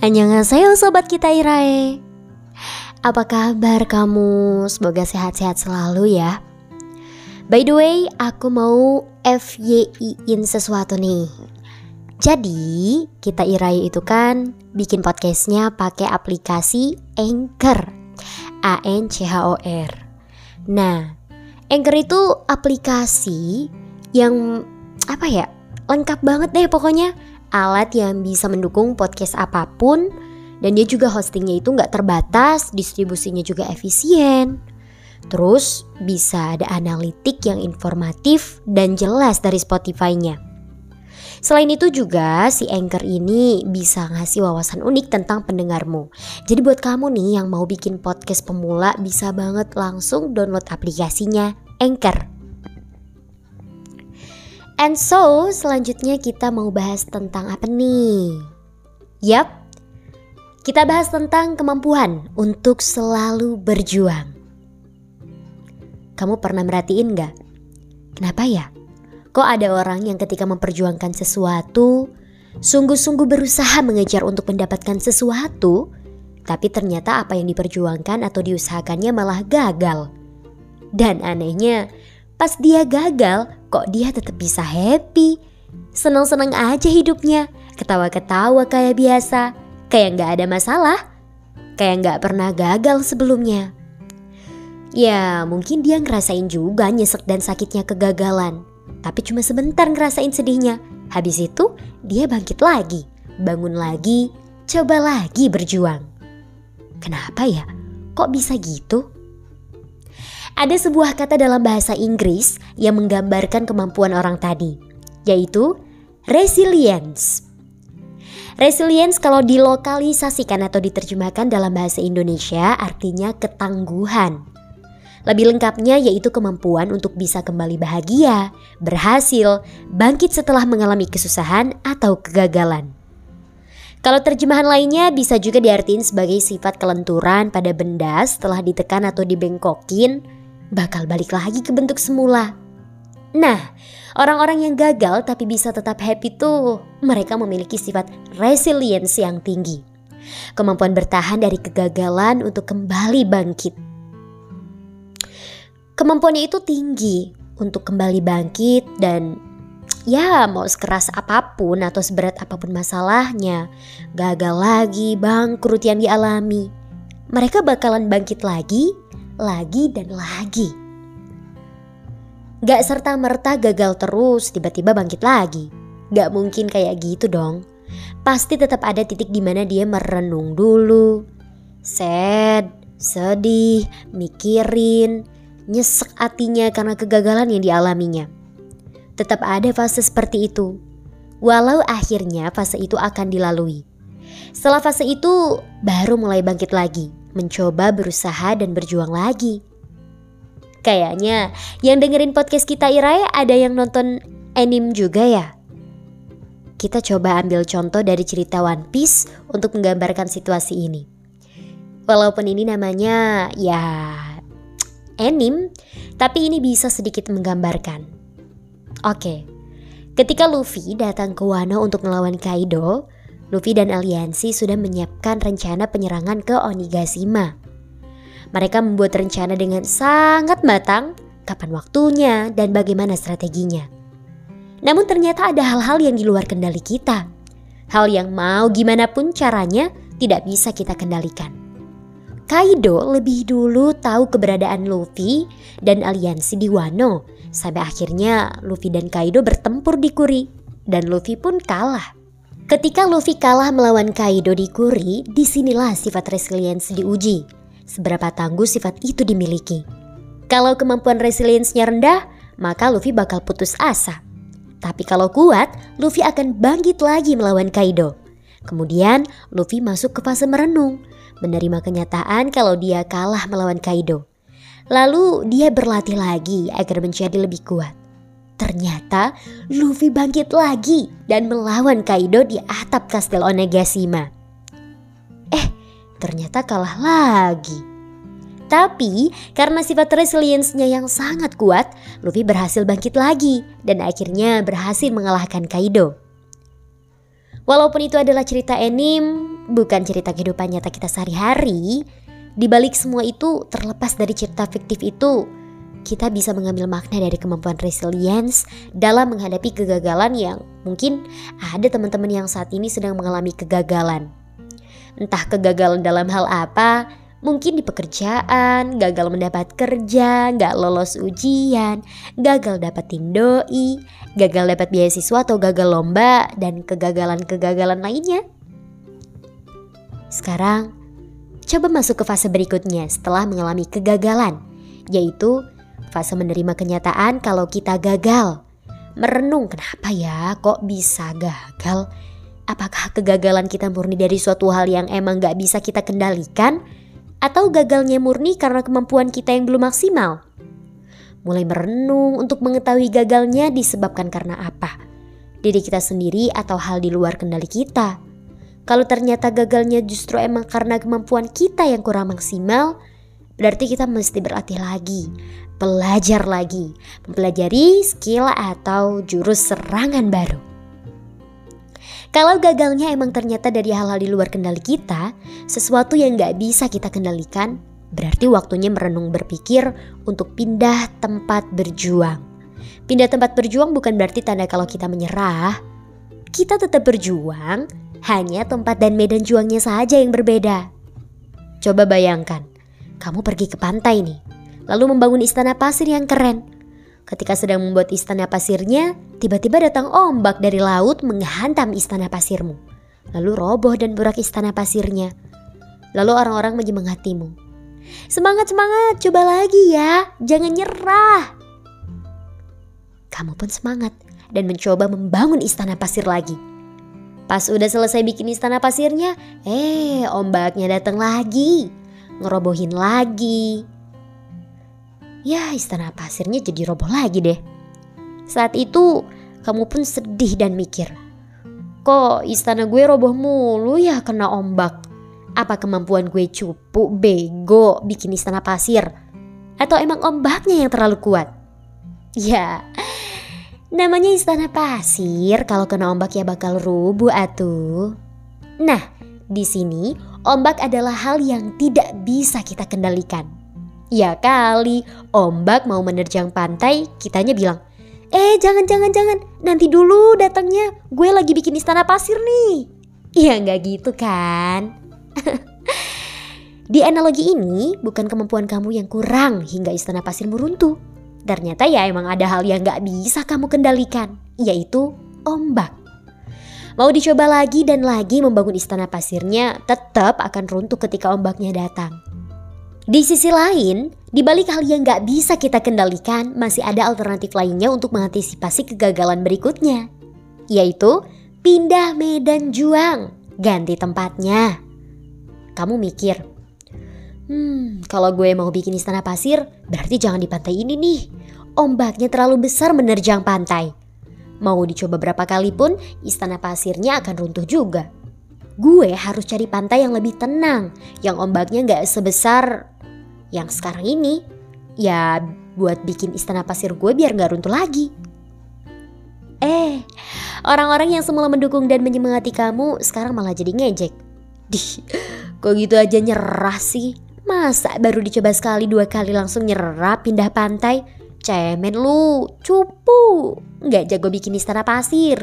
Annyeonghaseyo sobat kita Irae. Apa kabar kamu? Semoga sehat-sehat selalu ya. By the way, aku mau FYI-in sesuatu nih. Jadi, kita Irae itu kan bikin podcastnya pakai aplikasi Anchor. A-N-C-H-O-R Nah, Anchor itu aplikasi yang apa ya lengkap banget deh pokoknya alat yang bisa mendukung podcast apa pun dan dia juga hostingnya itu nggak terbatas, distribusinya juga efisien. Terus bisa ada analitik yang informatif dan jelas dari Spotify-nya. Selain itu juga si Anchor ini bisa ngasih wawasan unik tentang pendengarmu. Jadi buat kamu nih yang mau bikin podcast pemula bisa banget langsung download aplikasinya Anchor. And so, selanjutnya kita mau bahas tentang apa nih? Yap, kita bahas tentang kemampuan untuk selalu berjuang. Kamu pernah merhatiin gak? Kenapa ya? Kok ada orang yang ketika memperjuangkan sesuatu, sungguh-sungguh berusaha mengejar untuk mendapatkan sesuatu, tapi ternyata apa yang diperjuangkan atau diusahakannya malah gagal. Dan anehnya, pas dia gagal, kok dia tetap bisa happy. Senang-senang aja hidupnya, ketawa-ketawa kayak biasa, kayak nggak ada masalah, kayak nggak pernah gagal sebelumnya. Ya mungkin dia ngerasain juga nyesek dan sakitnya kegagalan, tapi cuma sebentar ngerasain sedihnya. Habis itu dia bangkit lagi, bangun lagi, coba lagi berjuang. Kenapa ya? Kok bisa gitu? Ada sebuah kata dalam bahasa Inggris yang menggambarkan kemampuan orang tadi, yaitu resilience. Resilience kalau dilokalisasikan atau diterjemahkan dalam bahasa Indonesia artinya ketangguhan. Lebih lengkapnya yaitu kemampuan untuk bisa kembali bahagia, berhasil, bangkit setelah mengalami kesusahan atau kegagalan. Kalau terjemahan lainnya bisa juga diartikan sebagai sifat kelenturan pada benda setelah ditekan atau dibengkokin, bakal balik lagi ke bentuk semula. Nah, orang-orang yang gagal tapi bisa tetap happy tuh, mereka memiliki sifat resilience yang tinggi. Kemampuan bertahan dari kegagalan untuk kembali bangkit. Kemampuannya itu tinggi untuk kembali bangkit dan ya mau sekeras apa pun atau seberat apa pun masalahnya, gagal lagi, bangkrut yang dialami, mereka bakalan bangkit lagi lagi dan lagi. Gak serta-merta gagal terus tiba-tiba bangkit lagi. Gak mungkin kayak gitu dong. Pasti tetap ada titik di mana dia merenung dulu. Sad, sedih, mikirin, nyesek hatinya karena kegagalan yang dialaminya. Tetap ada fase seperti itu. Walau akhirnya fase itu akan dilalui. Setelah fase itu baru mulai bangkit lagi mencoba berusaha dan berjuang lagi. Kayaknya yang dengerin podcast kita Irai ada yang nonton anime juga ya? Kita coba ambil contoh dari cerita One Piece untuk menggambarkan situasi ini. Walaupun ini namanya ya anime, tapi ini bisa sedikit menggambarkan. Oke, ketika Luffy datang ke Wano untuk melawan Kaido, Luffy dan aliansi sudah menyiapkan rencana penyerangan ke Onigashima. Mereka membuat rencana dengan sangat matang, kapan waktunya dan bagaimana strateginya. Namun ternyata ada hal-hal yang di luar kendali kita. Hal yang mau gimana pun caranya tidak bisa kita kendalikan. Kaido lebih dulu tahu keberadaan Luffy dan aliansi di Wano sampai akhirnya Luffy dan Kaido bertempur di Kuri dan Luffy pun kalah. Ketika Luffy kalah melawan Kaido di Kuri, di sinilah sifat resilience diuji. Seberapa tangguh sifat itu dimiliki. Kalau kemampuan resilience-nya rendah, maka Luffy bakal putus asa. Tapi kalau kuat, Luffy akan bangkit lagi melawan Kaido. Kemudian Luffy masuk ke fase merenung, menerima kenyataan kalau dia kalah melawan Kaido. Lalu dia berlatih lagi agar menjadi lebih kuat. Ternyata Luffy bangkit lagi dan melawan Kaido di atap kastil Onigashima. Eh, ternyata kalah lagi. Tapi karena sifat resilience-nya yang sangat kuat, Luffy berhasil bangkit lagi dan akhirnya berhasil mengalahkan Kaido. Walaupun itu adalah cerita anime, bukan cerita kehidupan nyata kita sehari-hari. Di balik semua itu, terlepas dari cerita fiktif itu, kita bisa mengambil makna dari kemampuan resilience dalam menghadapi kegagalan yang mungkin ada teman-teman yang saat ini sedang mengalami kegagalan. Entah kegagalan dalam hal apa, mungkin di pekerjaan, gagal mendapat kerja, nggak lolos ujian, gagal dapetin doi, gagal dapat beasiswa atau gagal lomba, dan kegagalan-kegagalan lainnya. Sekarang, coba masuk ke fase berikutnya setelah mengalami kegagalan, yaitu Fase menerima kenyataan kalau kita gagal. Merenung kenapa ya kok bisa gagal? Apakah kegagalan kita murni dari suatu hal yang emang gak bisa kita kendalikan? Atau gagalnya murni karena kemampuan kita yang belum maksimal? Mulai merenung untuk mengetahui gagalnya disebabkan karena apa? Diri kita sendiri atau hal di luar kendali kita? Kalau ternyata gagalnya justru emang karena kemampuan kita yang kurang maksimal, berarti kita mesti berlatih lagi, belajar lagi, mempelajari skill atau jurus serangan baru. Kalau gagalnya emang ternyata dari hal-hal di luar kendali kita, sesuatu yang gak bisa kita kendalikan, berarti waktunya merenung berpikir untuk pindah tempat berjuang. Pindah tempat berjuang bukan berarti tanda kalau kita menyerah. Kita tetap berjuang, hanya tempat dan medan juangnya saja yang berbeda. Coba bayangkan, kamu pergi ke pantai nih, lalu membangun istana pasir yang keren. Ketika sedang membuat istana pasirnya, tiba-tiba datang ombak dari laut menghantam istana pasirmu. Lalu roboh dan burak istana pasirnya. Lalu orang-orang menyemangatimu. Semangat semangat, coba lagi ya, jangan nyerah. Kamu pun semangat dan mencoba membangun istana pasir lagi. Pas udah selesai bikin istana pasirnya, eh ombaknya datang lagi, ngerobohin lagi. Ya istana pasirnya jadi roboh lagi deh. Saat itu kamu pun sedih dan mikir. Kok istana gue roboh mulu ya kena ombak? Apa kemampuan gue cupu, bego, bikin istana pasir? Atau emang ombaknya yang terlalu kuat? Ya, namanya istana pasir kalau kena ombak ya bakal rubuh atuh. Nah, di sini ombak adalah hal yang tidak bisa kita kendalikan. Ya kali, ombak mau menerjang pantai, kitanya bilang, Eh jangan jangan jangan, nanti dulu datangnya, gue lagi bikin istana pasir nih. Ya nggak gitu kan? Di analogi ini, bukan kemampuan kamu yang kurang hingga istana pasir meruntuh. Ternyata ya emang ada hal yang nggak bisa kamu kendalikan, yaitu ombak. Mau dicoba lagi dan lagi membangun istana pasirnya, tetap akan runtuh ketika ombaknya datang. Di sisi lain, di balik hal yang gak bisa kita kendalikan, masih ada alternatif lainnya untuk mengantisipasi kegagalan berikutnya, yaitu pindah medan juang, ganti tempatnya. Kamu mikir, hmm, kalau gue mau bikin istana pasir, berarti jangan di pantai ini nih. Ombaknya terlalu besar menerjang pantai. Mau dicoba berapa kali pun, istana pasirnya akan runtuh juga. Gue harus cari pantai yang lebih tenang, yang ombaknya gak sebesar yang sekarang ini ya buat bikin istana pasir gue biar gak runtuh lagi. Eh, orang-orang yang semula mendukung dan menyemangati kamu sekarang malah jadi ngejek. Dih, kok gitu aja nyerah sih? Masa baru dicoba sekali dua kali langsung nyerah pindah pantai? Cemen lu, cupu, nggak jago bikin istana pasir.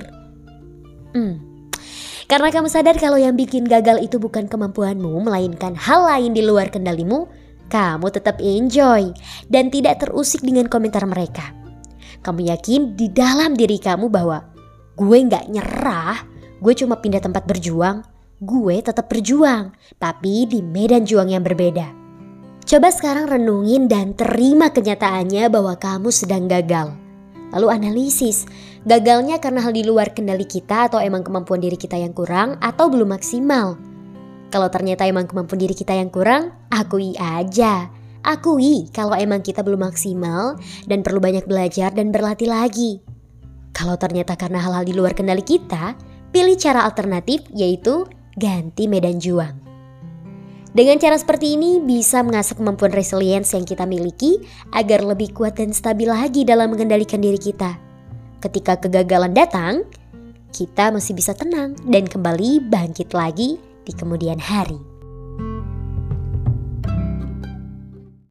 Hmm, karena kamu sadar kalau yang bikin gagal itu bukan kemampuanmu, melainkan hal lain di luar kendalimu, kamu tetap enjoy dan tidak terusik dengan komentar mereka. Kamu yakin di dalam diri kamu bahwa gue nggak nyerah, gue cuma pindah tempat berjuang, gue tetap berjuang, tapi di medan juang yang berbeda. Coba sekarang renungin dan terima kenyataannya bahwa kamu sedang gagal. Lalu analisis, gagalnya karena hal di luar kendali kita atau emang kemampuan diri kita yang kurang atau belum maksimal. Kalau ternyata emang kemampuan diri kita yang kurang, akui aja. Akui kalau emang kita belum maksimal dan perlu banyak belajar dan berlatih lagi. Kalau ternyata karena hal-hal di luar kendali kita, pilih cara alternatif yaitu ganti medan juang. Dengan cara seperti ini bisa mengasah kemampuan resilience yang kita miliki agar lebih kuat dan stabil lagi dalam mengendalikan diri kita. Ketika kegagalan datang, kita masih bisa tenang dan kembali bangkit lagi di kemudian hari.